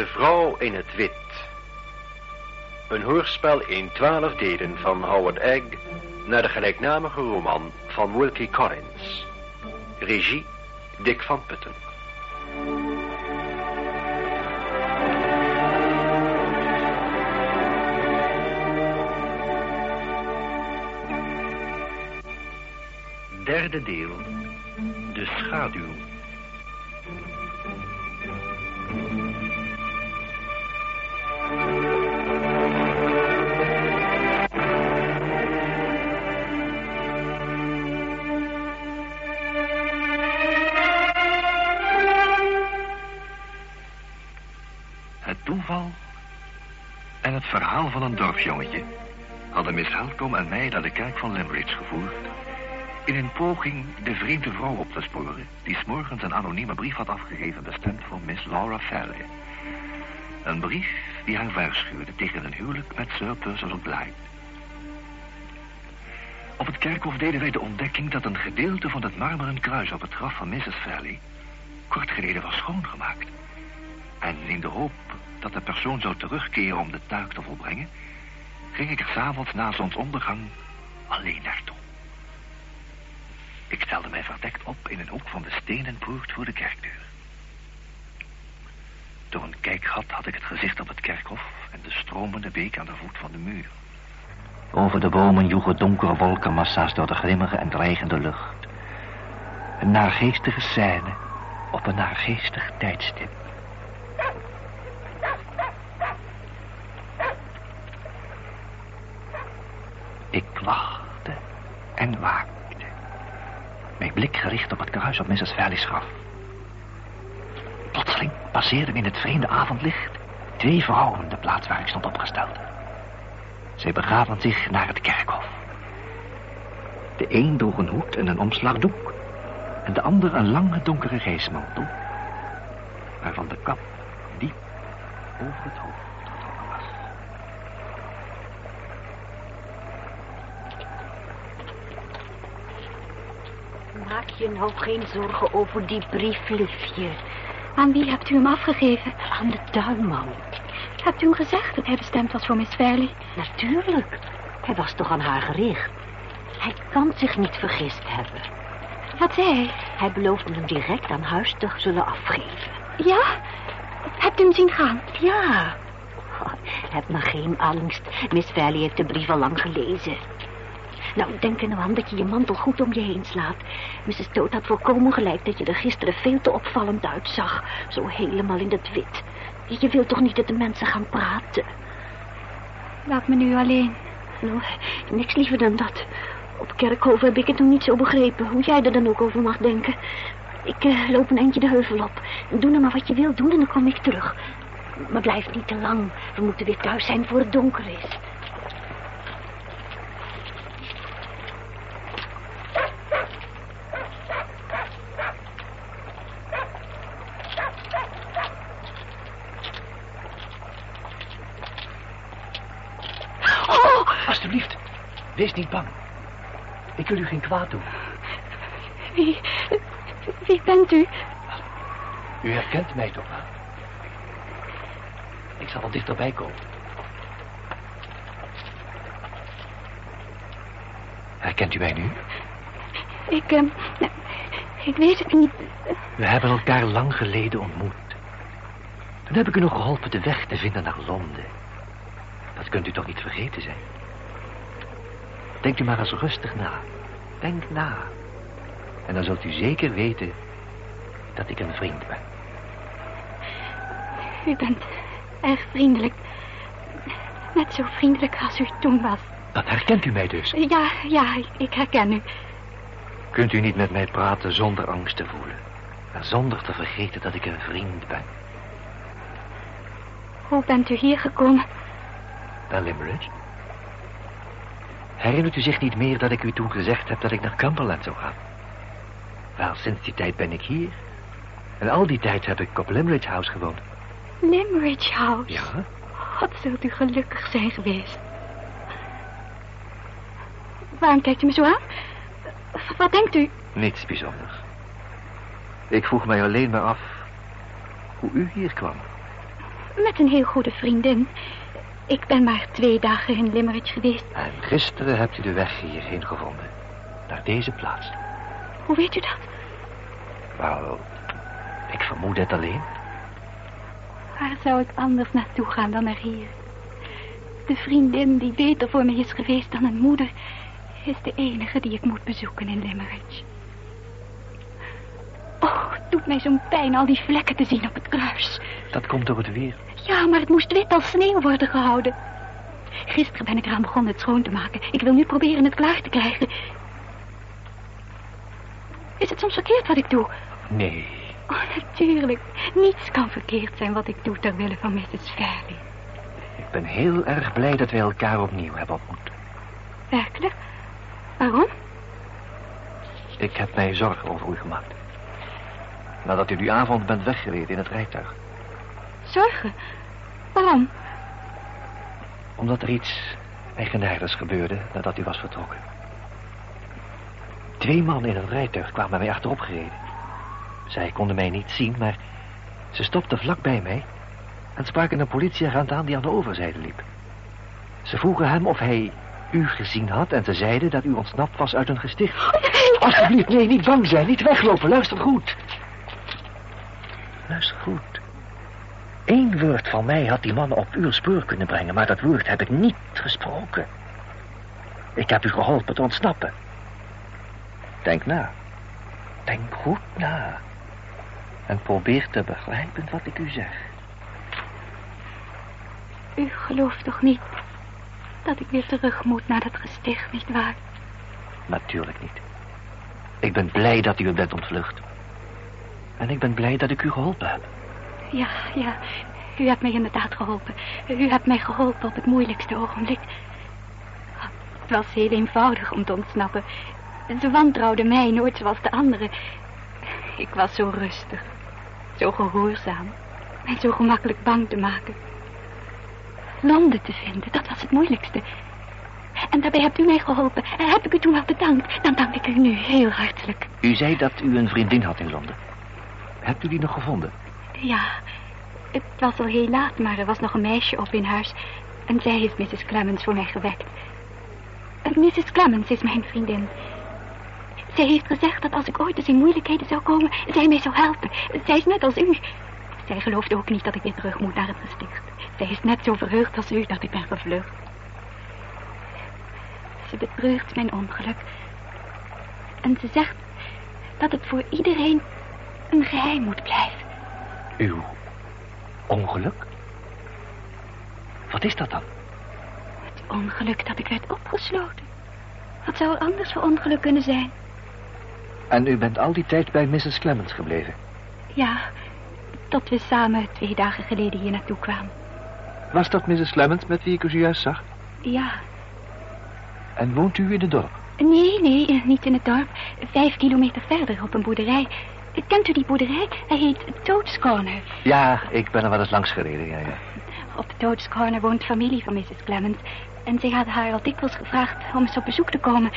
De vrouw in het wit. Een hoorspel in twaalf delen van Howard Egg naar de gelijknamige roman van Wilkie Collins. Regie Dick van Putten. Derde deel. De schaduw. Verhaal van een dorpsjongetje hadden Miss Helcom en mij naar de kerk van Limbridge gevoerd... in een poging de vreemde vrouw op te sporen... die s'morgens een anonieme brief had afgegeven bestemd voor Miss Laura Fairley. Een brief die haar waarschuwde tegen een huwelijk met Sir Percival Blythe. Op het kerkhof deden wij de ontdekking dat een gedeelte van het marmeren kruis op het graf van Mrs. Fairley kort geleden was schoongemaakt. En in de hoop dat de persoon zou terugkeren om de taak te volbrengen, ging ik er s'avonds na zonsondergang alleen naartoe. Ik stelde mij verdekt op in een hoek van de stenen poort voor de kerkdeur. Door een kijkgat had ik het gezicht op het kerkhof en de stromende beek aan de voet van de muur. Over de bomen joegen donkere wolkenmassa's door de grimmige en dreigende lucht. Een naargeestige scène op een naargeestig tijdstip. Ik wachtte en waakte. Mijn blik gericht op het kruis op Mrs. Valley's graf. Plotseling passeerden in het vreemde avondlicht twee vrouwen de plaats waar ik stond opgesteld. Zij begaven zich naar het kerkhof. De een droeg een hoed en een omslagdoek... en de ander een lange donkere reismantel... waarvan de kap diep over het hoofd Maak je nou geen zorgen over die brief, liefje. Aan wie hebt u hem afgegeven? Aan de tuinman. Hebt u hem gezegd dat hij bestemd was voor Miss Fairley? Natuurlijk. Hij was toch aan haar gericht. Hij kan zich niet vergist hebben. Wat zei hij? Hij beloofde hem direct aan huis te zullen afgeven. Ja? Hebt u hem zien gaan? Ja. Oh, heb maar geen angst. Miss Valley heeft de brief al lang gelezen. Nou, denk er nou aan dat je je mantel goed om je heen slaat. Mrs. Toad had volkomen gelijk dat je er gisteren veel te opvallend uitzag. Zo helemaal in het wit. Je wilt toch niet dat de mensen gaan praten? Laat me nu alleen. Nou, niks liever dan dat. Op Kerkhoven heb ik het nog niet zo begrepen. Hoe jij er dan ook over mag denken. Ik eh, loop een eindje de heuvel op. Doe nou maar wat je wilt doen en dan kom ik terug. Maar blijf niet te lang. We moeten weer thuis zijn voor het donker is. Oh! Alsjeblieft, wees niet bang. Ik wil u geen kwaad doen. Wie... Wie bent u? U herkent mij toch wel? Ik zal wel dichterbij komen. Herkent u mij nu? Ik, ehm... ik weet het niet. We hebben elkaar lang geleden ontmoet. Toen heb ik u nog geholpen de weg te vinden naar Londen. Dat kunt u toch niet vergeten zijn? Denkt u maar eens rustig na. Denk na. En dan zult u zeker weten dat ik een vriend ben. U bent erg vriendelijk. Net zo vriendelijk als u toen was. Dan herkent u mij dus. Ja, ja, ik herken u. Kunt u niet met mij praten zonder angst te voelen? Zonder te vergeten dat ik een vriend ben? Hoe bent u hier gekomen? Naar Limerick? Herinnert u zich niet meer dat ik u toen gezegd heb dat ik naar Cumberland zou gaan? Wel, sinds die tijd ben ik hier. En al die tijd heb ik op Limerick House gewoond. Limerick House? Ja? Wat zult u gelukkig zijn geweest. Waarom kijkt u me zo aan? Wat denkt u? Niets bijzonders. Ik vroeg mij alleen maar af hoe u hier kwam. Met een heel goede vriendin. Ik ben maar twee dagen in Limerick geweest. En gisteren hebt u de weg hierheen gevonden. Naar deze plaats. Hoe weet u dat? Wel, ik vermoed het alleen. Waar zou ik anders naartoe gaan dan naar hier? De vriendin die beter voor me is geweest dan een moeder... is de enige die ik moet bezoeken in Limerick. Het doet mij zo'n pijn al die vlekken te zien op het kruis. Dat komt door het weer. Ja, maar het moest wit als sneeuw worden gehouden. Gisteren ben ik eraan begonnen het schoon te maken. Ik wil nu proberen het klaar te krijgen. Is het soms verkeerd wat ik doe? Nee, Oh, natuurlijk. Niets kan verkeerd zijn wat ik doe ter wille van Mrs. Fairley. ik ben heel erg blij dat wij elkaar opnieuw hebben ontmoet. Werkelijk? Waarom? Ik heb mij zorgen over u gemaakt. Nadat u die avond bent weggereden in het rijtuig. Zorgen? Waarom? Omdat er iets eigenaardigs gebeurde nadat u was vertrokken. Twee mannen in het rijtuig kwamen mij achterop gereden. Zij konden mij niet zien, maar ze stopten vlak bij mij... en spraken een politieagent aan die aan de overzijde liep. Ze vroegen hem of hij u gezien had en ze zeiden dat u ontsnapt was uit een gesticht. Alsjeblieft, nee, niet bang zijn, niet weglopen, luister goed. Luister goed. Eén woord van mij had die man op uw spoor kunnen brengen, maar dat woord heb ik niet gesproken. Ik heb u geholpen te ontsnappen. Denk na. Denk goed na. En probeer te begrijpen wat ik u zeg. U gelooft toch niet dat ik weer terug moet naar dat gesticht, nietwaar? Natuurlijk niet. Ik ben blij dat u het bent ontvlucht. En ik ben blij dat ik u geholpen heb. Ja, ja. U hebt mij inderdaad geholpen. U hebt mij geholpen op het moeilijkste ogenblik. Het was heel eenvoudig om te ontsnappen. Ze wantrouwden mij nooit zoals de anderen. Ik was zo rustig, zo gehoorzaam en zo gemakkelijk bang te maken. Londen te vinden, dat was het moeilijkste. En daarbij hebt u mij geholpen. En heb ik u toen wel bedankt. Dan dank ik u nu heel hartelijk. U zei dat u een vriendin had in Londen. Hebt u die nog gevonden? Ja, het was al heel laat, maar er was nog een meisje op in huis. En zij heeft Mrs. Clemens voor mij gewekt. Mrs. Clemens is mijn vriendin. Zij heeft gezegd dat als ik ooit eens in moeilijkheden zou komen, zij mij zou helpen. Zij is net als u. Zij gelooft ook niet dat ik weer terug moet naar het gesticht. Zij is net zo verheugd als u dat ik ben gevlucht. Ze betreurt mijn ongeluk. En ze zegt dat het voor iedereen een geheim moet blijven. Uw ongeluk? Wat is dat dan? Het ongeluk dat ik werd opgesloten. Wat zou er anders voor ongeluk kunnen zijn? En u bent al die tijd bij Mrs. Clemens gebleven? Ja, tot we samen twee dagen geleden hier naartoe kwamen. Was dat Mrs. Clemens met wie ik u zojuist zag? Ja, En woont u in het dorp? nee, nee, niet in het dorp. Vijf kilometer verder op een boerderij. Kent u die boerderij? Hij heet Toad's Corner. Ja, ik ben er wel eens langs gereden, ja, ja. Op Toad's Corner woont familie van Mrs. Clemens. En zij had haar al dikwijls gevraagd om eens op bezoek te komen.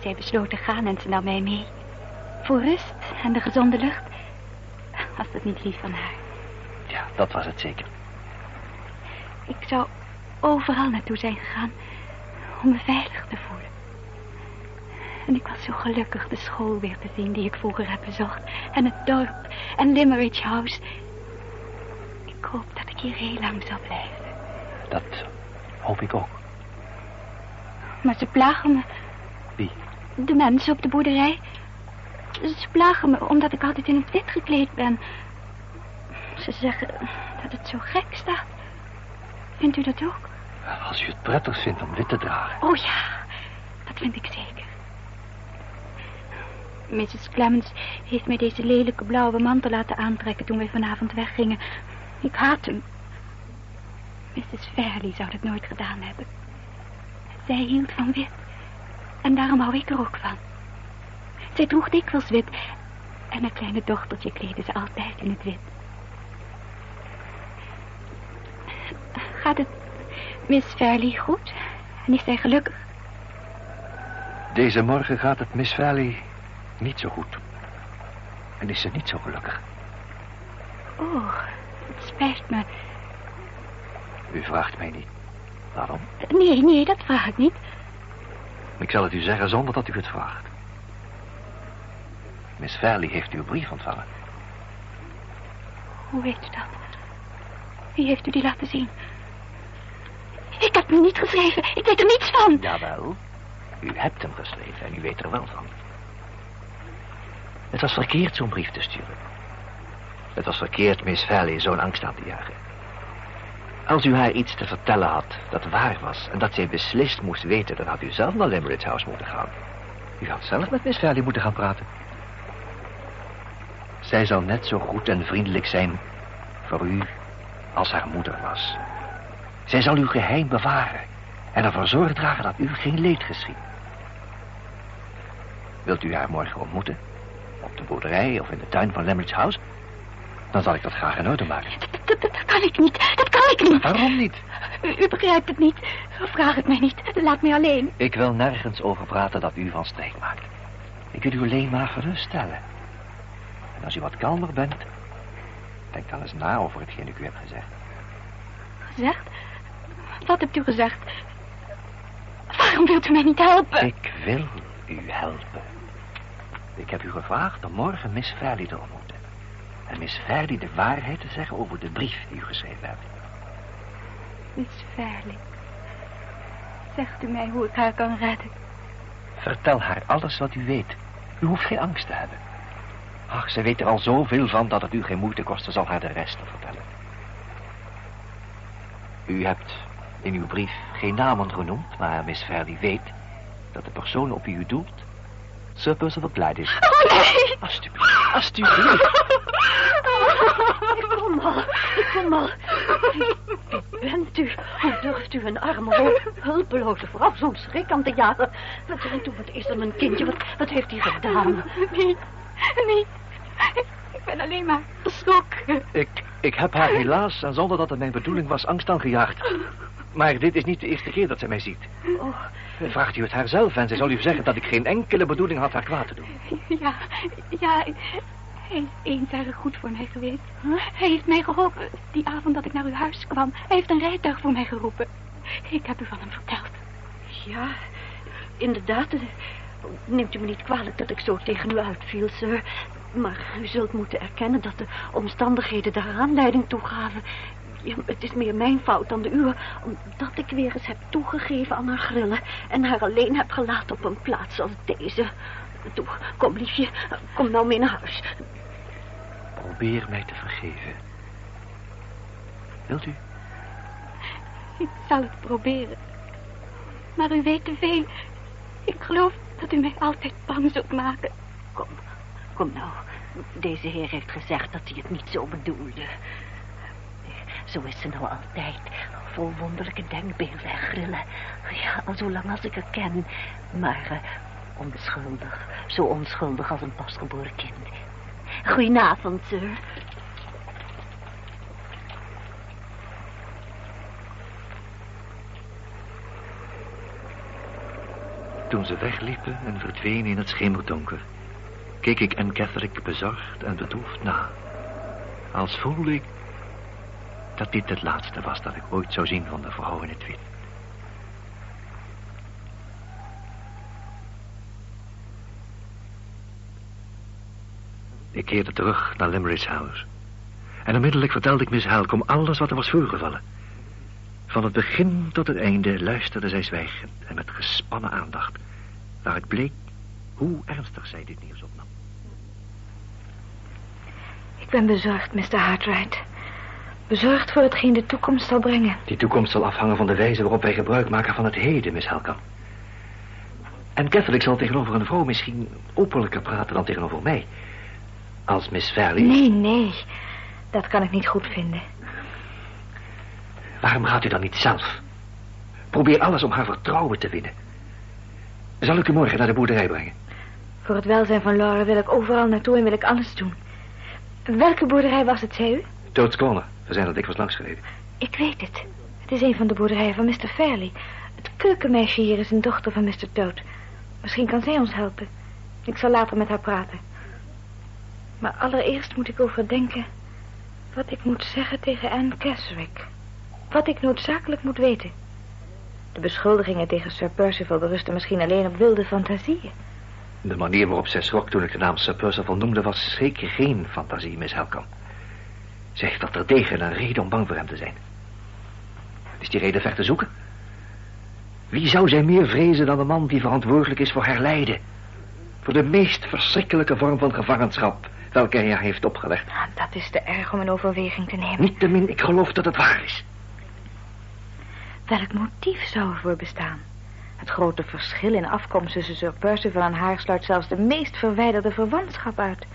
Zij besloot te gaan en ze nam mij mee. Voor rust en de gezonde lucht. Was dat niet lief van haar? Ja, dat was het zeker. Ik zou overal naartoe zijn gegaan om me veilig te voelen. En ik was zo gelukkig de school weer te zien die ik vroeger heb bezocht. En het dorp en Limerick House. Ik hoop dat ik hier heel lang zal blijven. Dat hoop ik ook. Maar ze plagen me. Wie? De mensen op de boerderij. Ze plagen me omdat ik altijd in het wit gekleed ben. Ze zeggen dat het zo gek staat. Vindt u dat ook? Als u het prettig vindt om wit te dragen. Oh ja, dat vind ik zeker. Mrs. Clemens heeft mij deze lelijke blauwe mantel laten aantrekken toen wij vanavond weggingen. Ik haat hem. Mrs. Fairley zou dat nooit gedaan hebben. Zij hield van wit. En daarom hou ik er ook van. Zij droeg dikwijls wit. En een kleine dochtertje kleedde ze altijd in het wit. Gaat het Miss Fairley goed? En is zij gelukkig? Deze morgen gaat het Miss Valley niet zo goed. En is ze niet zo gelukkig. Oh, het spijt me. U vraagt mij niet. Waarom? Nee, nee, dat vraag ik niet. Ik zal het u zeggen zonder dat u het vraagt. Miss Fairley heeft uw brief ontvangen. Hoe weet u dat? Wie heeft u die laten zien? Ik heb hem niet geschreven. Ik weet er niets van. Jawel. U hebt hem geschreven en u weet er wel van. Het was verkeerd zo'n brief te sturen. Het was verkeerd Miss Valley zo'n angst aan te jagen. Als u haar iets te vertellen had dat waar was... en dat zij beslist moest weten... dan had u zelf naar Limerick House moeten gaan. U had zelf met Miss Valley moeten gaan praten. Zij zal net zo goed en vriendelijk zijn voor u als haar moeder was. Zij zal uw geheim bewaren en ervoor zorg dragen dat u geen leed geschiet. Wilt u haar morgen ontmoeten? Op de boerderij of in de tuin van Lemmert's House? Dan zal ik dat graag in orde maken. Dat, dat, dat kan ik niet. Dat kan ik niet. Waarom niet? U, u begrijpt het niet. Vraag het mij niet. Laat mij alleen. Ik wil nergens over praten dat u van streek maakt. Ik wil u alleen maar geruststellen. En als u wat kalmer bent, denk dan eens na over hetgeen ik u heb gezegd. Gezegd? Wat hebt u gezegd? Waarom wilt u mij niet helpen? Ik wil u helpen. Ik heb u gevraagd om morgen Miss Fairley te ontmoeten. En Miss Fairley de waarheid te zeggen over de brief die u geschreven hebt. Miss Fairley. Zegt u mij hoe ik haar kan redden? Vertel haar alles wat u weet. U hoeft geen angst te hebben. Ach, ze weet er al zoveel van dat het u geen moeite kosten zal haar de rest te vertellen. U hebt in uw brief geen namen genoemd, maar Miss Fairley weet dat de persoon op wie u doelt Sir Percival is. Oh, nee! Alsjeblieft, alsjeblieft. Ik kom al, ik kom al. Wie, wie bent u? Hoe durft u een arme, hulpeloze vrouw zo'n schrik aan te jagen? Wat, wat, wat is er mijn kindje? Wat, wat heeft hij gedaan? Nee, nee. Ik ben alleen maar geschrokken. Ik, ik heb haar helaas, en zonder dat het mijn bedoeling was, angst aangejaagd. Maar dit is niet de eerste keer dat zij mij ziet. Oh, Vraagt u het haar zelf en zij zal u zeggen dat ik geen enkele bedoeling had haar kwaad te doen. Ja, ja. Hij is eens erg goed voor mij geweest. Hij heeft mij geholpen die avond dat ik naar uw huis kwam. Hij heeft een rijtuig voor mij geroepen. Ik heb u van hem verteld. ja, inderdaad. Neemt u me niet kwalijk dat ik zo tegen u uitviel, sir. Maar u zult moeten erkennen dat de omstandigheden daar aanleiding toe gaven. Ja, het is meer mijn fout dan de uwe, omdat ik weer eens heb toegegeven aan haar grillen... en haar alleen heb gelaten op een plaats als deze. Toe, kom liefje, kom nou mee naar huis. Probeer mij te vergeven. Wilt u? Ik zal het proberen. Maar u weet te veel. Ik geloof dat u mij altijd bang zult maken. Kom, kom nou. Deze heer heeft gezegd dat hij het niet zo bedoelde. Zo is ze nou altijd. Vol wonderlijke denkbeelden en grillen. Ja, al zo lang als ik haar ken. Maar eh, onschuldig. Zo onschuldig als een pasgeboren kind. Goedenavond, sir. Toen ze wegliepen en verdwenen in het schemerdonker... keek ik en Catherick bezorgd en bedroefd na. Als voelde ik dat dit het laatste was dat ik ooit zou zien van de vrouw in het wit. Ik keerde terug naar Limerick's House. En onmiddellijk vertelde ik Miss Halcom alles wat er was voorgevallen. Van het begin tot het einde luisterde zij zwijgend en met gespannen aandacht. Waaruit bleek hoe ernstig zij dit nieuws opnam. Ik ben bezorgd, Mr. Hartright. Bezorgd voor hetgeen de toekomst zal brengen. Die toekomst zal afhangen van de wijze waarop wij gebruik maken van het heden, Miss Halcom. En Catholic zal tegenover een vrouw misschien openlijker praten dan tegenover mij. Als Miss Fairley... Nee, nee. Dat kan ik niet goed vinden. Waarom gaat u dan niet zelf? Probeer alles om haar vertrouwen te winnen. Zal ik u morgen naar de boerderij brengen? Voor het welzijn van Laura wil ik overal naartoe en wil ik alles doen. Welke boerderij was het, zei u? Toad's We zijn er dikwijls langs gereden. Ik weet het. Het is een van de boerderijen van Mr. Fairley. Het keukenmeisje hier is een dochter van Mr. Toad. Misschien kan zij ons helpen. Ik zal later met haar praten. Maar allereerst moet ik overdenken... wat ik moet zeggen tegen Anne Keswick. Wat ik noodzakelijk moet weten. De beschuldigingen tegen Sir Percival berusten misschien alleen op wilde fantasieën. De manier waarop zij schrok toen ik de naam Sir Percival noemde... was zeker geen fantasie, Miss Helcom. Ze heeft er tegen een reden om bang voor hem te zijn. Is die reden ver te zoeken? Wie zou zij meer vrezen dan de man die verantwoordelijk is voor haar lijden? Voor de meest verschrikkelijke vorm van gevangenschap welke hij haar heeft opgelegd. Nou, dat is te erg om in overweging te nemen. Niettemin, ik geloof dat het waar is. Welk motief zou er voor bestaan? Het grote verschil in afkomst tussen Sir Percival en haar sluit zelfs de meest verwijderde verwantschap uit.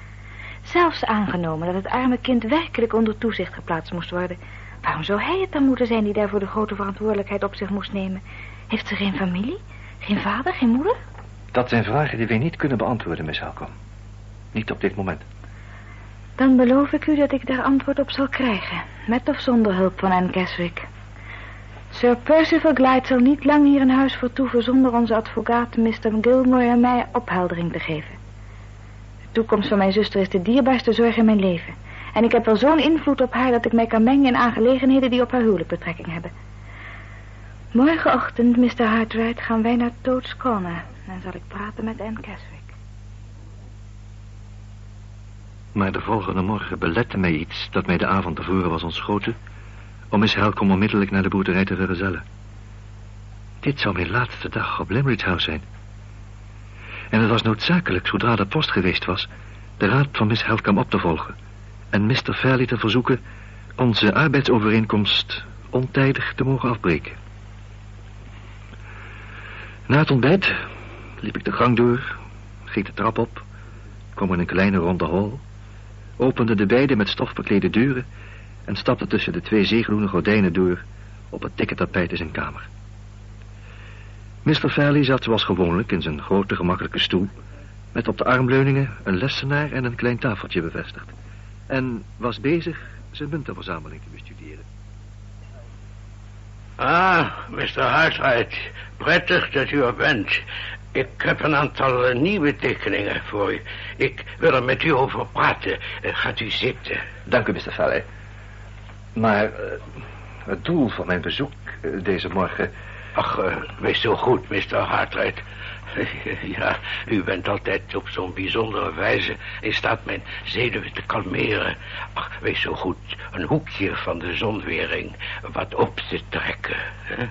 Zelfs aangenomen dat het arme kind werkelijk onder toezicht geplaatst moest worden. Waarom zou hij het dan moeten zijn die daarvoor de grote verantwoordelijkheid op zich moest nemen? Heeft ze geen familie? Geen vader, geen moeder? Dat zijn vragen die wij niet kunnen beantwoorden, Miss Halcom. Niet op dit moment. Dan beloof ik u dat ik daar antwoord op zal krijgen. Met of zonder hulp van Anne Keswick. Sir Percival Glyde zal niet lang hier in huis vertoeven... zonder onze advocaat Mr. Gilmore en mij opheldering te geven. Toekomst van mijn zuster is de dierbaarste zorg in mijn leven. En ik heb wel zo'n invloed op haar... dat ik mij kan mengen in aangelegenheden die op haar huwelijk betrekking hebben. Morgenochtend, Mr. Hartwright, gaan wij naar Toad's Corner. En zal ik praten met Anne Keswick. Maar de volgende morgen belette mij iets dat mij de avond tevoren was ontschoten... om Miss Helcom onmiddellijk naar de boerderij te vergezellen. Dit zou mijn laatste dag op Limerick House zijn. En het was noodzakelijk, zodra de post geweest was... de raad van Miss Helcom op te volgen... en Mr. Fairley te verzoeken onze arbeidsovereenkomst ontijdig te mogen afbreken. Na het ontbijt liep ik de gang door, ging de trap op, kwam in een kleine ronde hall opende de beide met stof beklede deuren en stapte tussen de twee zeegroene gordijnen door op het dikke tapijt in zijn kamer. Mr. Fairley zat zoals gewoonlijk in zijn grote gemakkelijke stoel, met op de armleuningen een lessenaar en een klein tafeltje bevestigd, en was bezig zijn muntenverzameling te bestuderen. Ah, Mr. Hartwright, prettig dat u er bent. Ik heb een aantal eh, nieuwe tekeningen voor u. Ik wil er met u over praten. Eh, gaat u zitten. Dank u, Mr. Fairley. Maar uh, het doel van mijn bezoek deze morgen... Ach, wees zo goed, Mr. Hartwright. Ja, u bent altijd op zo'n bijzondere wijze in staat mijn zenuwen te kalmeren. Ach, wees zo goed een hoekje van de zonwering wat op te trekken. Hè?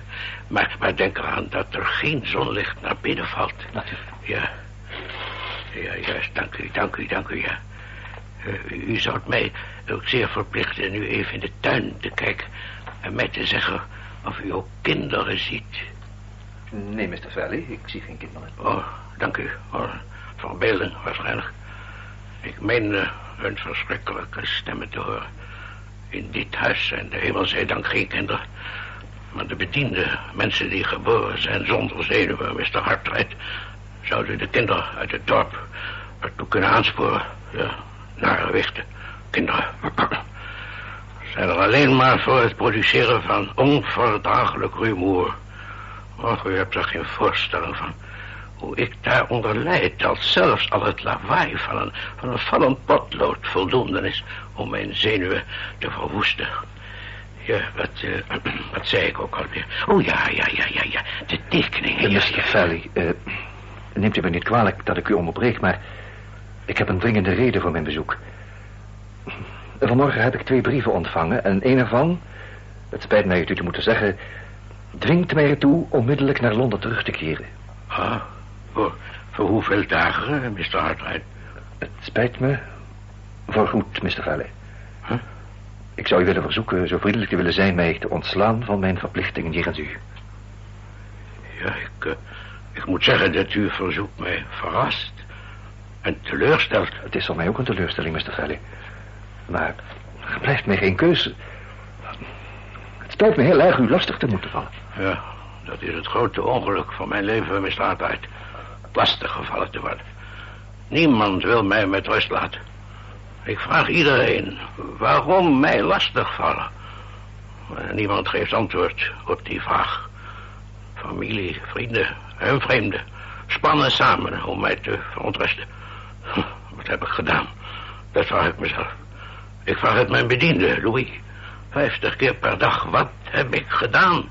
Maar, maar denk eraan dat er geen zonlicht naar binnen valt. Ja. Ja, juist. Dank u, dank u, dank u, ja. Uh, u zou mij ook zeer verplichten nu even in de tuin te kijken... en mij te zeggen of u ook kinderen ziet... Nee, Mr. Valley, ik zie geen kinderen. Oh, dank u. Oh, verbeelding, waarschijnlijk. Ik meen uh, hun verschrikkelijke stemmen te horen. In dit huis zijn de hemel zij dank geen kinderen. Maar de bedienden, mensen die geboren zijn zonder zenuwen, Mr. Hartrijd... zouden de kinderen uit het dorp ertoe kunnen aansporen. Ja, naar gewichten. Kinderen. Zijn er alleen maar voor het produceren van onverdraaglijk rumoer... Och, u hebt er geen voorstelling van. Hoe ik daaronder lijd, als zelfs al het lawaai van een, van een vallend potlood voldoende is om mijn zenuwen te verwoesten. Ja, wat, uh, wat zei ik ook alweer? Oh ja, ja, ja, ja, ja, de tekeningen. Ja, Mr. Valley, uh, neemt u me niet kwalijk dat ik u onderbreek, maar ik heb een dringende reden voor mijn bezoek. Vanmorgen heb ik twee brieven ontvangen en een ervan, het spijt mij het u te moeten zeggen, dwingt mij ertoe onmiddellijk naar Londen terug te keren. Ah, voor, voor hoeveel dagen, eh, Mr. Hartwright? Het spijt me voorgoed, Mr. Valley. Huh? Ik zou u willen verzoeken zo vriendelijk te willen zijn mij te ontslaan van mijn verplichtingen jegens u. Ja, ik, uh, ik moet zeggen dat uw verzoek mij verrast en teleurstelt. Het is voor mij ook een teleurstelling, Mr. Valley. Maar er blijft mij geen keuze. Het spijt me heel erg u lastig te moeten vallen. Ja, dat is het grote ongeluk van mijn leven, Mr. Hartwright. Lastig gevallen te worden. Niemand wil mij met rust laten. Ik vraag iedereen waarom mij lastig vallen. Niemand geeft antwoord op die vraag. Familie, vrienden en vreemden spannen samen om mij te verontrusten. Wat heb ik gedaan? Dat vraag ik mezelf. Ik vraag het mijn bediende, Louis. Vijftig keer per dag. Wat heb ik gedaan.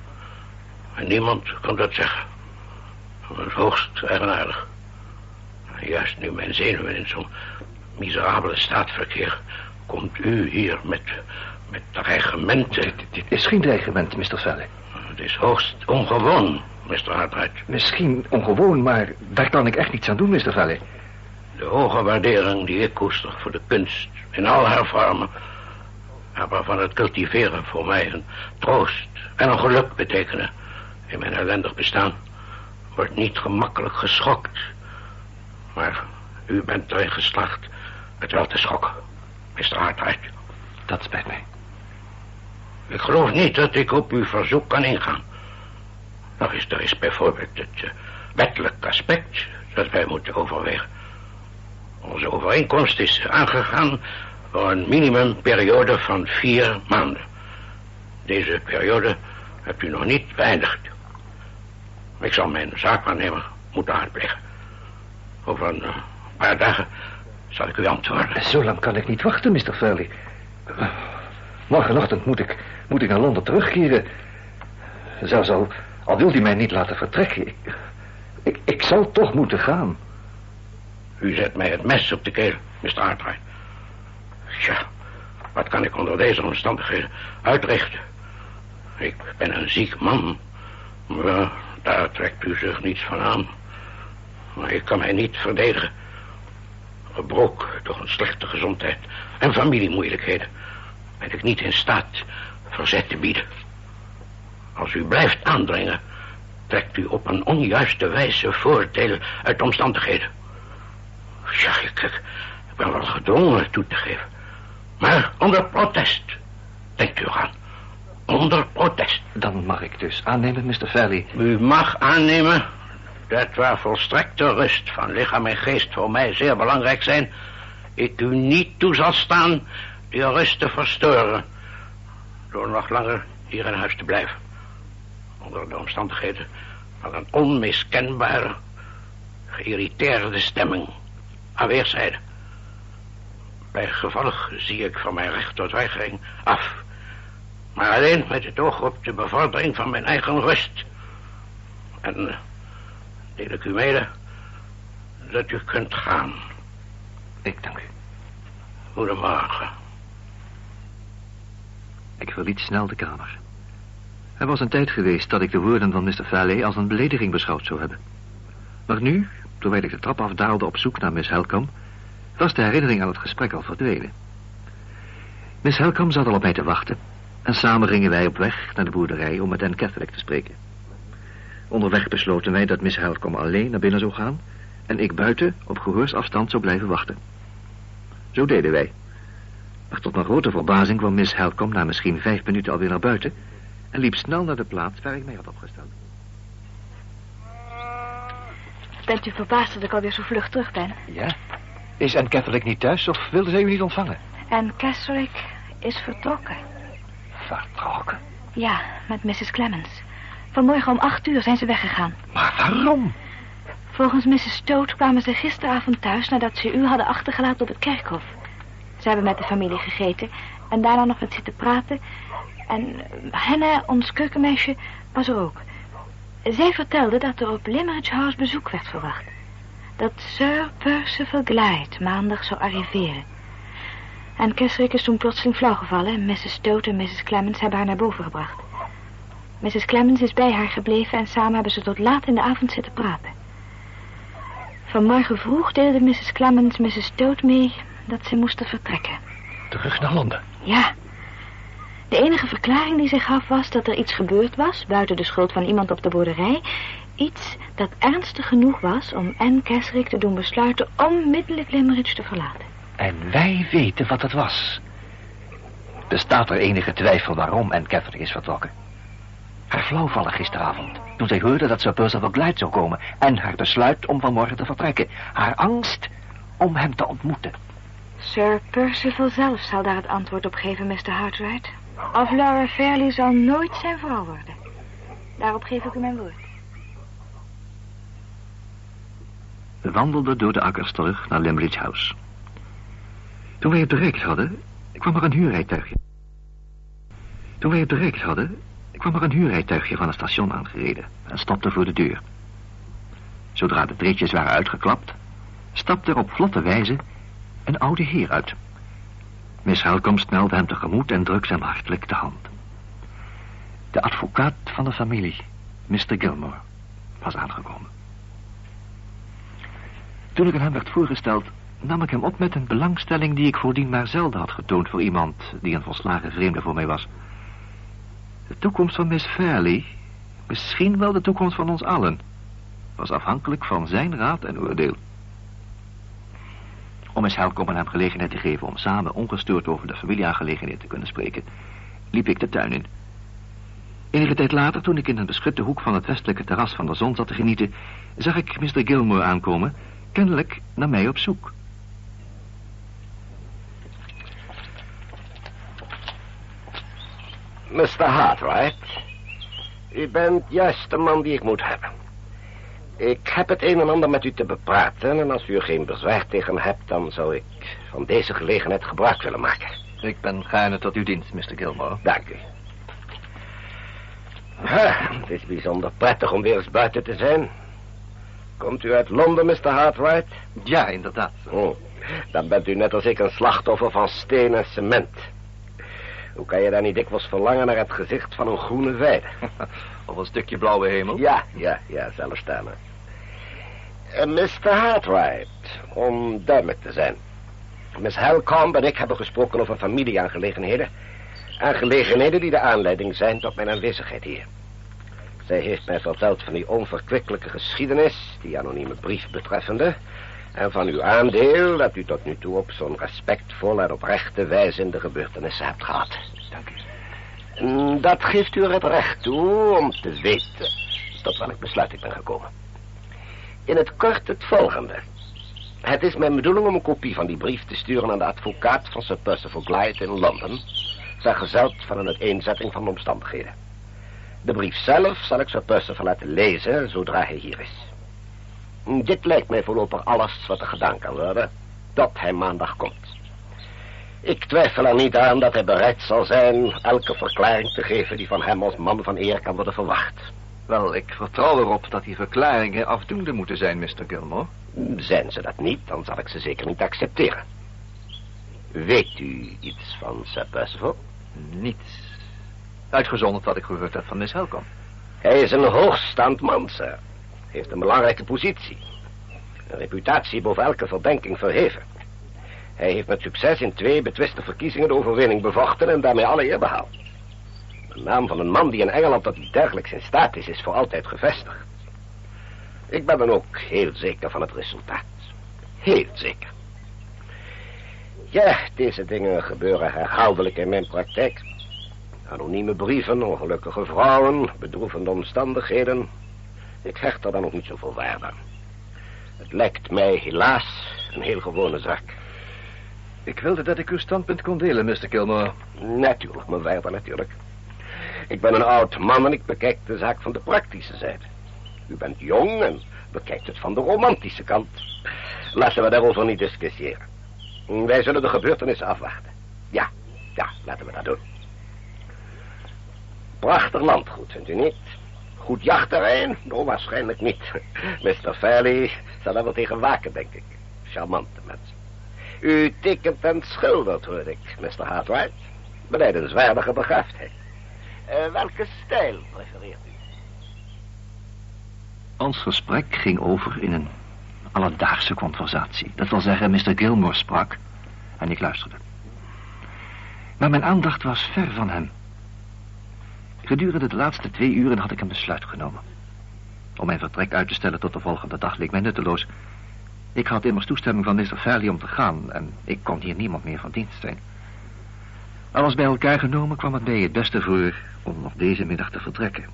En niemand kan dat zeggen. Dat is hoogst eigenaardig. Juist nu mijn zenuwen in zo'n miserabele staat verkeer... komt u hier met, met dreigementen. Dit, dit is geen dreigement, Mr. Valley. Het is hoogst ongewoon, Mr. Hartright. Misschien ongewoon, maar daar kan ik echt niets aan doen, Mr. Valley. De hoge waardering die ik koester voor de kunst in al haar vormen... en waarvan het cultiveren voor mij een troost en een geluk betekenen... in mijn ellendig bestaan, wordt niet gemakkelijk geschokt. Maar u bent erin geslaagd het wel te schokken, Mr. Hartright. Dat spijt mij. Ik geloof niet dat ik op uw verzoek kan ingaan. Nog is er is bijvoorbeeld het uh, wettelijk aspect dat wij moeten overwegen. Onze overeenkomst is aangegaan voor een minimumperiode van vier maanden. Deze periode hebt u nog niet beëindigd. Ik zal mijn zaakwaarnemer moeten uitplegen. Over een uh, paar dagen zal ik u antwoorden. Zo lang kan ik niet wachten, Mr. Fairley. Morgenochtend moet ik, moet ik naar Londen terugkeren. Zelfs al, al wil hij mij niet laten vertrekken. Ik, ik, ik zal toch moeten gaan. U zet mij het mes op de keel, Mr. Artwright. Ja, wat kan ik onder deze omstandigheden uitrichten? Ik ben een ziek man. Maar daar trekt u zich niets van aan. Maar ik kan mij niet verdedigen. Gebroken door een slechte gezondheid en familiemoeilijkheden... ben ik niet in staat verzet te bieden. Als u blijft aandringen... trekt u op een onjuiste wijze voordeel uit omstandigheden. Ja, ik, ik ben wel gedwongen toe te geven. Maar onder protest. Denkt u aan. Onder protest. Dan mag ik dus aannemen, Mr. Valley. U mag aannemen dat waar volstrekte rust van lichaam en geest voor mij zeer belangrijk zijn... ik u niet toe zal staan die rust te verstoren... door nog langer hier in huis te blijven. Onder de omstandigheden van een onmiskenbare, geïrriteerde stemming aan weerszijden. Bij gevolg zie ik van mijn recht tot weigering af. Maar alleen met het oog op de bevordering van mijn eigen rust. En deel ik u mede dat u kunt gaan. Ik dank u. Goedemorgen. Ik verliet snel de kamer. Er was een tijd geweest dat ik de woorden van Mr. Valley als een belediging beschouwd zou hebben. Maar nu, terwijl ik de trap afdaalde op zoek naar Miss Helcom, was de herinnering aan het gesprek al verdwenen. Miss Helcom zat al op mij te wachten en samen gingen wij op weg naar de boerderij om met Anne Catholic te spreken. Onderweg besloten wij dat Miss Helcom alleen naar binnen zou gaan en ik buiten op gehoorsafstand zou blijven wachten. Zo deden wij. Maar tot mijn grote verbazing kwam Miss Helcom na misschien vijf minuten alweer naar buiten en liep snel naar de plaats waar ik mij had opgesteld. Bent u verbaasd dat ik alweer zo vlug terug ben? Ja? Is Anne Catholic niet thuis of wilde zij u niet ontvangen? En Catholic is vertrokken. Vertrokken? Ja, met Mrs. Clemens. Vanmorgen om acht uur zijn ze weggegaan. Maar waarom? Volgens Mrs. Stoot kwamen ze gisteravond thuis nadat ze u hadden achtergelaten op het kerkhof. Ze hebben met de familie gegeten en daarna nog wat zitten praten. En Hannah, ons keukenmeisje, was er ook. Zij vertelde dat er op Limerick House bezoek werd verwacht. Dat Sir Percival Glyde maandag zou arriveren. En Keswick is toen plotseling flauwgevallen... en Mrs. Stoat en Mrs. Clemens hebben haar naar boven gebracht. Mrs. Clemens is bij haar gebleven... en samen hebben ze tot laat in de avond zitten praten. Vanmorgen vroeg deelde Mrs. Clemens Mrs. Stoat mee... dat ze moesten vertrekken. Terug naar Londen? Ja. De enige verklaring die ze gaf was dat er iets gebeurd was... buiten de schuld van iemand op de boerderij... Iets dat ernstig genoeg was om Anne Keswick te doen besluiten onmiddellijk Limerick te verlaten. En wij weten wat het was. Bestaat er enige twijfel waarom Anne Keswick is vertrokken? Haar flauwvallen gisteravond, toen zij hoorde dat Sir Percival Glyde zou komen... en haar besluit om vanmorgen te vertrekken. Haar angst om hem te ontmoeten. Sir Percival zelf zal daar het antwoord op geven, Mr. Hartwright. Of Laura Fairley zal nooit zijn vrouw worden. Daarop geef ik u mijn woord. We wandelden door de akkers terug naar Limerick House. Toen wij het bereikt hadden, kwam er een huurrijtuigje. Toen wij het bereikt hadden, kwam er een huurrijtuigje van het station aangereden en stopte voor de deur. Zodra de treetjes waren uitgeklapt, stapte er op vlotte wijze een oude heer uit. Miss Helcom snelde hem tegemoet en drukte hem hartelijk de hand. De advocaat van de familie, Mr. Gilmore, was aangekomen. Toen ik hem werd voorgesteld, nam ik hem op met een belangstelling die ik voordien maar zelden had getoond voor iemand die een volslagen vreemde voor mij was. De toekomst van Miss Fairley, misschien wel de toekomst van ons allen, was afhankelijk van zijn raad en oordeel. Om Miss Helcom hem gelegenheid te geven om samen ongestoord over de familieaangelegenheid te kunnen spreken, liep ik de tuin in. Enige tijd later, toen ik in een beschutte hoek van het westelijke terras van de zon zat te genieten, zag ik Mr. Gilmore aankomen, kennelijk naar mij op zoek. Mr. Hartwright, u bent juist de man die ik moet hebben. Ik heb het een en ander met u te bepraten... en als u er geen bezwaar tegen hebt... dan zou ik van deze gelegenheid gebruik willen maken. Ik ben gaarne tot uw dienst, Mr. Gilmore. Dank u. Ha, het is bijzonder prettig om weer eens buiten te zijn. Komt u uit Londen, Mr. Hartwright? Ja, inderdaad. Oh, dan bent u net als ik een slachtoffer van steen en cement. Hoe kan je dan niet dikwijls verlangen naar het gezicht van een groene weide? of een stukje blauwe hemel? Ja, ja, ja, zelfs. Uh, Mr. Hartwright, om duidelijk te zijn. Miss Helcomb en ik hebben gesproken over familieaangelegenheden. Aangelegenheden die de aanleiding zijn tot mijn aanwezigheid hier. Zij heeft mij verteld van die onverkwikkelijke geschiedenis, die anonieme brief betreffende... en van uw aandeel dat u tot nu toe op zo'n respectvolle en oprechte wijze in de gebeurtenissen hebt gehad. Dank u. Mm, Dat geeft u er het recht toe om te weten tot welk besluit ik ben gekomen. In het kort het volgende. Het is mijn bedoeling om een kopie van die brief te sturen aan de advocaat van Sir Percival Glyde in Londen, vergezeld van een uiteenzetting van de omstandigheden. De brief zelf zal ik Sir Percival laten lezen zodra hij hier is. Dit lijkt mij voorlopig alles wat er gedaan kan worden, tot hij maandag komt. Ik twijfel er niet aan dat hij bereid zal zijn elke verklaring te geven die van hem als man van eer kan worden verwacht. Wel, ik vertrouw erop dat die verklaringen afdoende moeten zijn, Mr. Gilmore. Zijn ze dat niet, dan zal ik ze zeker niet accepteren. Weet u iets van Sir Percival? Niets. Uitgezonderd wat ik gehoord heb van Miss Helcom. Hij is een hoogstaand man, sir. Heeft een belangrijke positie. Een reputatie boven elke verdenking verheven. Hij heeft met succes in twee betwiste verkiezingen de overwinning bevochten en daarmee alle eer behaald. De naam van een man die in Engeland iets dergelijks in staat is, is voor altijd gevestigd. Ik ben dan ook heel zeker van het resultaat. Heel zeker. Ja, deze dingen gebeuren herhaaldelijk in mijn praktijk. Anonieme brieven, ongelukkige vrouwen, bedroevende omstandigheden. Ik hecht er dan ook niet zoveel waarde aan. Het lijkt mij helaas een heel gewone zaak. Ik wilde dat ik uw standpunt kon delen, Mr. Gilmore. Natuurlijk, mijn waarde, natuurlijk. Ik ben een oud man en ik bekijk de zaak van de praktische zijde. U bent jong en bekijkt het van de romantische kant. Laten we daarover niet discussiëren. Wij zullen de gebeurtenissen afwachten. Ja, ja, laten we dat doen. Prachtig landgoed, vindt u niet? Goed jachtterrein? Nou, waarschijnlijk niet. Mr. Fairley zal daar wel tegen waken, denk ik. Charmante mensen. U tekent en schildert, hoor ik, Mr. Hartwright. Benijdenswaardige begaafdheid. Uh, welke stijl prefereert u? Ons gesprek ging over in een alledaagse conversatie. Dat wil zeggen, Mr. Gilmore sprak en ik luisterde. Maar mijn aandacht was ver van hem. Gedurende de laatste twee uren had ik een besluit genomen. Om mijn vertrek uit te stellen tot de volgende dag leek mij nutteloos. Ik had immers toestemming van Mr. Fairley om te gaan... en ik kon hier niemand meer van dienst zijn. Alles bij elkaar genomen kwam het mij het beste voor... om nog deze middag te vertrekken.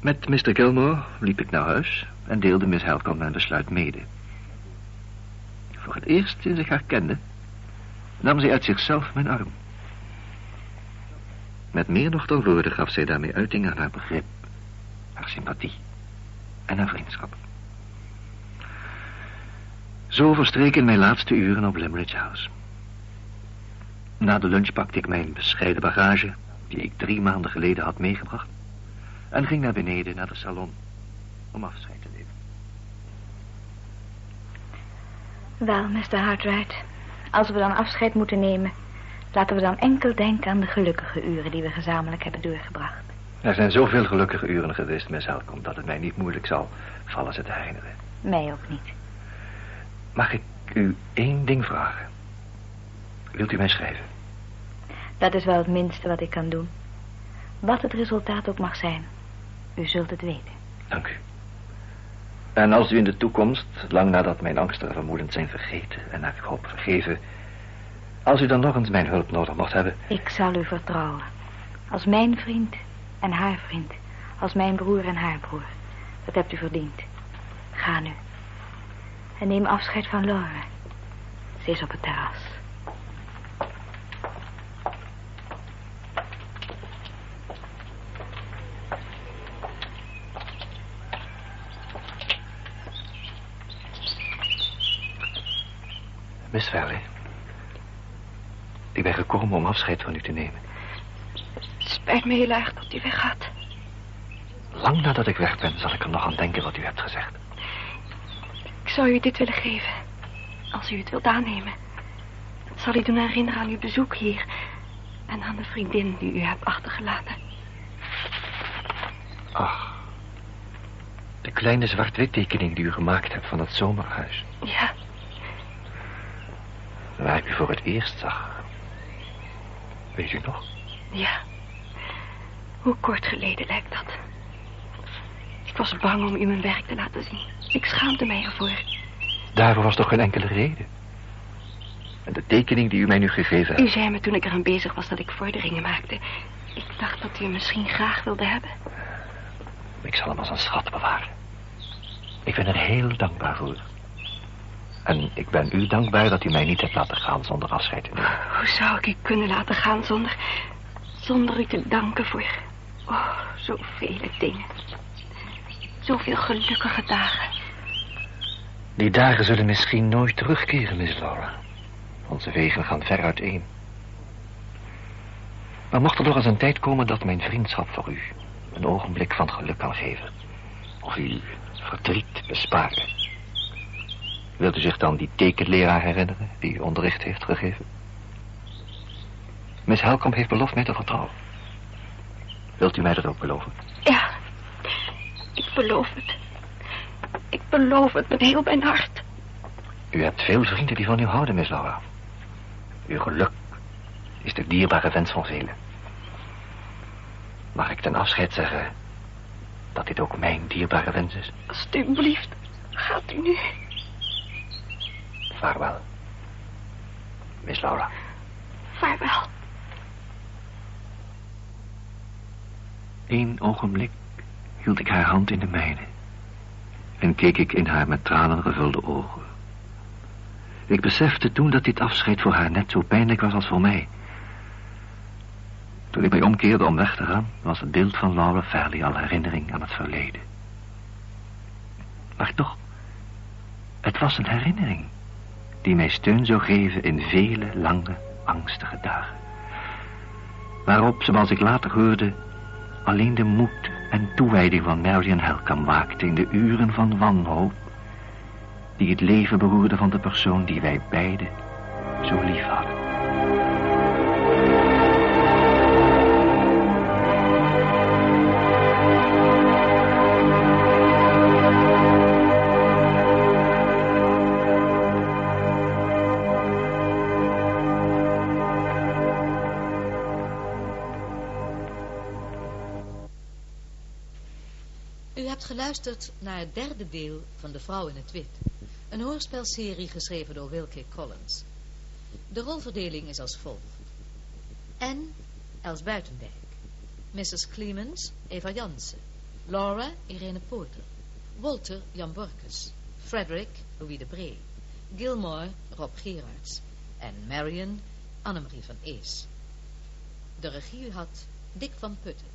Met Mr. Gilmore liep ik naar huis... en deelde Miss Helcom mijn besluit mede. Voor het eerst sinds ik haar kende... nam zij uit zichzelf mijn arm. Met meer nog dan woorden gaf zij daarmee uiting aan haar begrip... haar sympathie en haar vriendschap. Zo verstreken mijn laatste uren op Limerick House. Na de lunch pakte ik mijn bescheiden bagage, die ik drie maanden geleden had meegebracht en ging naar beneden naar de salon om afscheid te nemen. Wel, Mr. Hartwright, als we dan afscheid moeten nemen, laten we dan enkel denken aan de gelukkige uren die we gezamenlijk hebben doorgebracht. Er zijn zoveel gelukkige uren geweest, Miss Helcom, dat het mij niet moeilijk zal vallen ze te herinneren. Mij ook niet. Mag ik u één ding vragen? Wilt u mij schrijven? Dat is wel het minste wat ik kan doen. Wat het resultaat ook mag zijn. U zult het weten. Dank u. En als u in de toekomst, lang nadat mijn angstige vermoedens zijn vergeten en naar ik hoop vergeven, als u dan nog eens mijn hulp nodig mocht hebben. Ik zal u vertrouwen. Als mijn vriend en haar vriend. Als mijn broer en haar broer. Dat hebt u verdiend. Ga nu. En neem afscheid van Laura. Ze is op het terras. Miss Valley. Ik ben gekomen om afscheid van u te nemen. Het spijt me heel erg dat u weggaat. Lang nadat ik weg ben, zal ik er nog aan denken wat u hebt gezegd. Ik zou u dit willen geven. Als u het wilt aannemen. Het zal u doen herinneren aan uw bezoek hier. En aan de vriendin die u hebt achtergelaten. Ach. De kleine zwart-wit tekening die u gemaakt hebt van het zomerhuis. Ja, Waar ik u voor het eerst zag. Weet u nog? ja. Hoe kort geleden lijkt dat. Ik was bang om u mijn werk te laten zien. Ik schaamde mij ervoor. Daarvoor was toch geen enkele reden. En de tekening die u mij nu gegeven U hebt... zei me toen ik eraan bezig was dat ik vorderingen maakte. Ik dacht dat u hem misschien graag wilde hebben. Ik zal hem als een schat bewaren. Ik ben er heel dankbaar voor. En ik ben u dankbaar dat u mij niet hebt laten gaan zonder afscheid te nemen. Hoe zou ik u kunnen laten gaan zonder... zonder u te danken voor... Oh, zoveel dingen. Zoveel gelukkige dagen. Die dagen zullen misschien nooit terugkeren, Miss Laura. Onze wegen gaan ver uiteen. Maar mocht er nog eens een tijd komen dat mijn vriendschap voor u... een ogenblik van geluk kan geven... of u verdriet besparen... Wilt u zich dan die tekenleraar herinneren die u onderricht heeft gegeven? Miss Helcom heeft beloofd mij te vertrouwen. Wilt u mij dat ook beloven? Ja, ik beloof het. Ik beloof het met heel mijn hart. U hebt veel vrienden die van u houden, Miss Laura. Uw geluk is de dierbare wens van velen. Mag ik ten afscheid zeggen dat dit ook mijn dierbare wens is? Alsjeblieft, gaat u nu. Vaarwel. Miss Laura. Vaarwel. Eén ogenblik hield ik haar hand in de mijne. En keek ik in haar met tranen gevulde ogen. Ik besefte toen dat dit afscheid voor haar net zo pijnlijk was als voor mij. Toen ik mij omkeerde om weg te gaan, was het beeld van Laura Fairley al herinnering aan het verleden. Maar toch, het was een herinnering die mij steun zou geven in vele lange, angstige dagen. Waarop, zoals ik later hoorde, alleen de moed en toewijding van Marion Helcom waakte in de uren van wanhoop die het leven beroerde van de persoon die wij beiden zo lief hadden. Naar het derde deel van De Vrouw in het Wit. Een hoorspelserie geschreven door Wilkie Collins. De rolverdeling is als volgt. Anne, Els Buitendijk. Mrs. Clemens, Eva Jansen. Laura, Irene Poorter. Walter, Jan Borkes. Frederick, Louis de Bree. Gilmore, Rob Gerards. En Marion, Annemarie van Ees. De regie had Dick van Putten.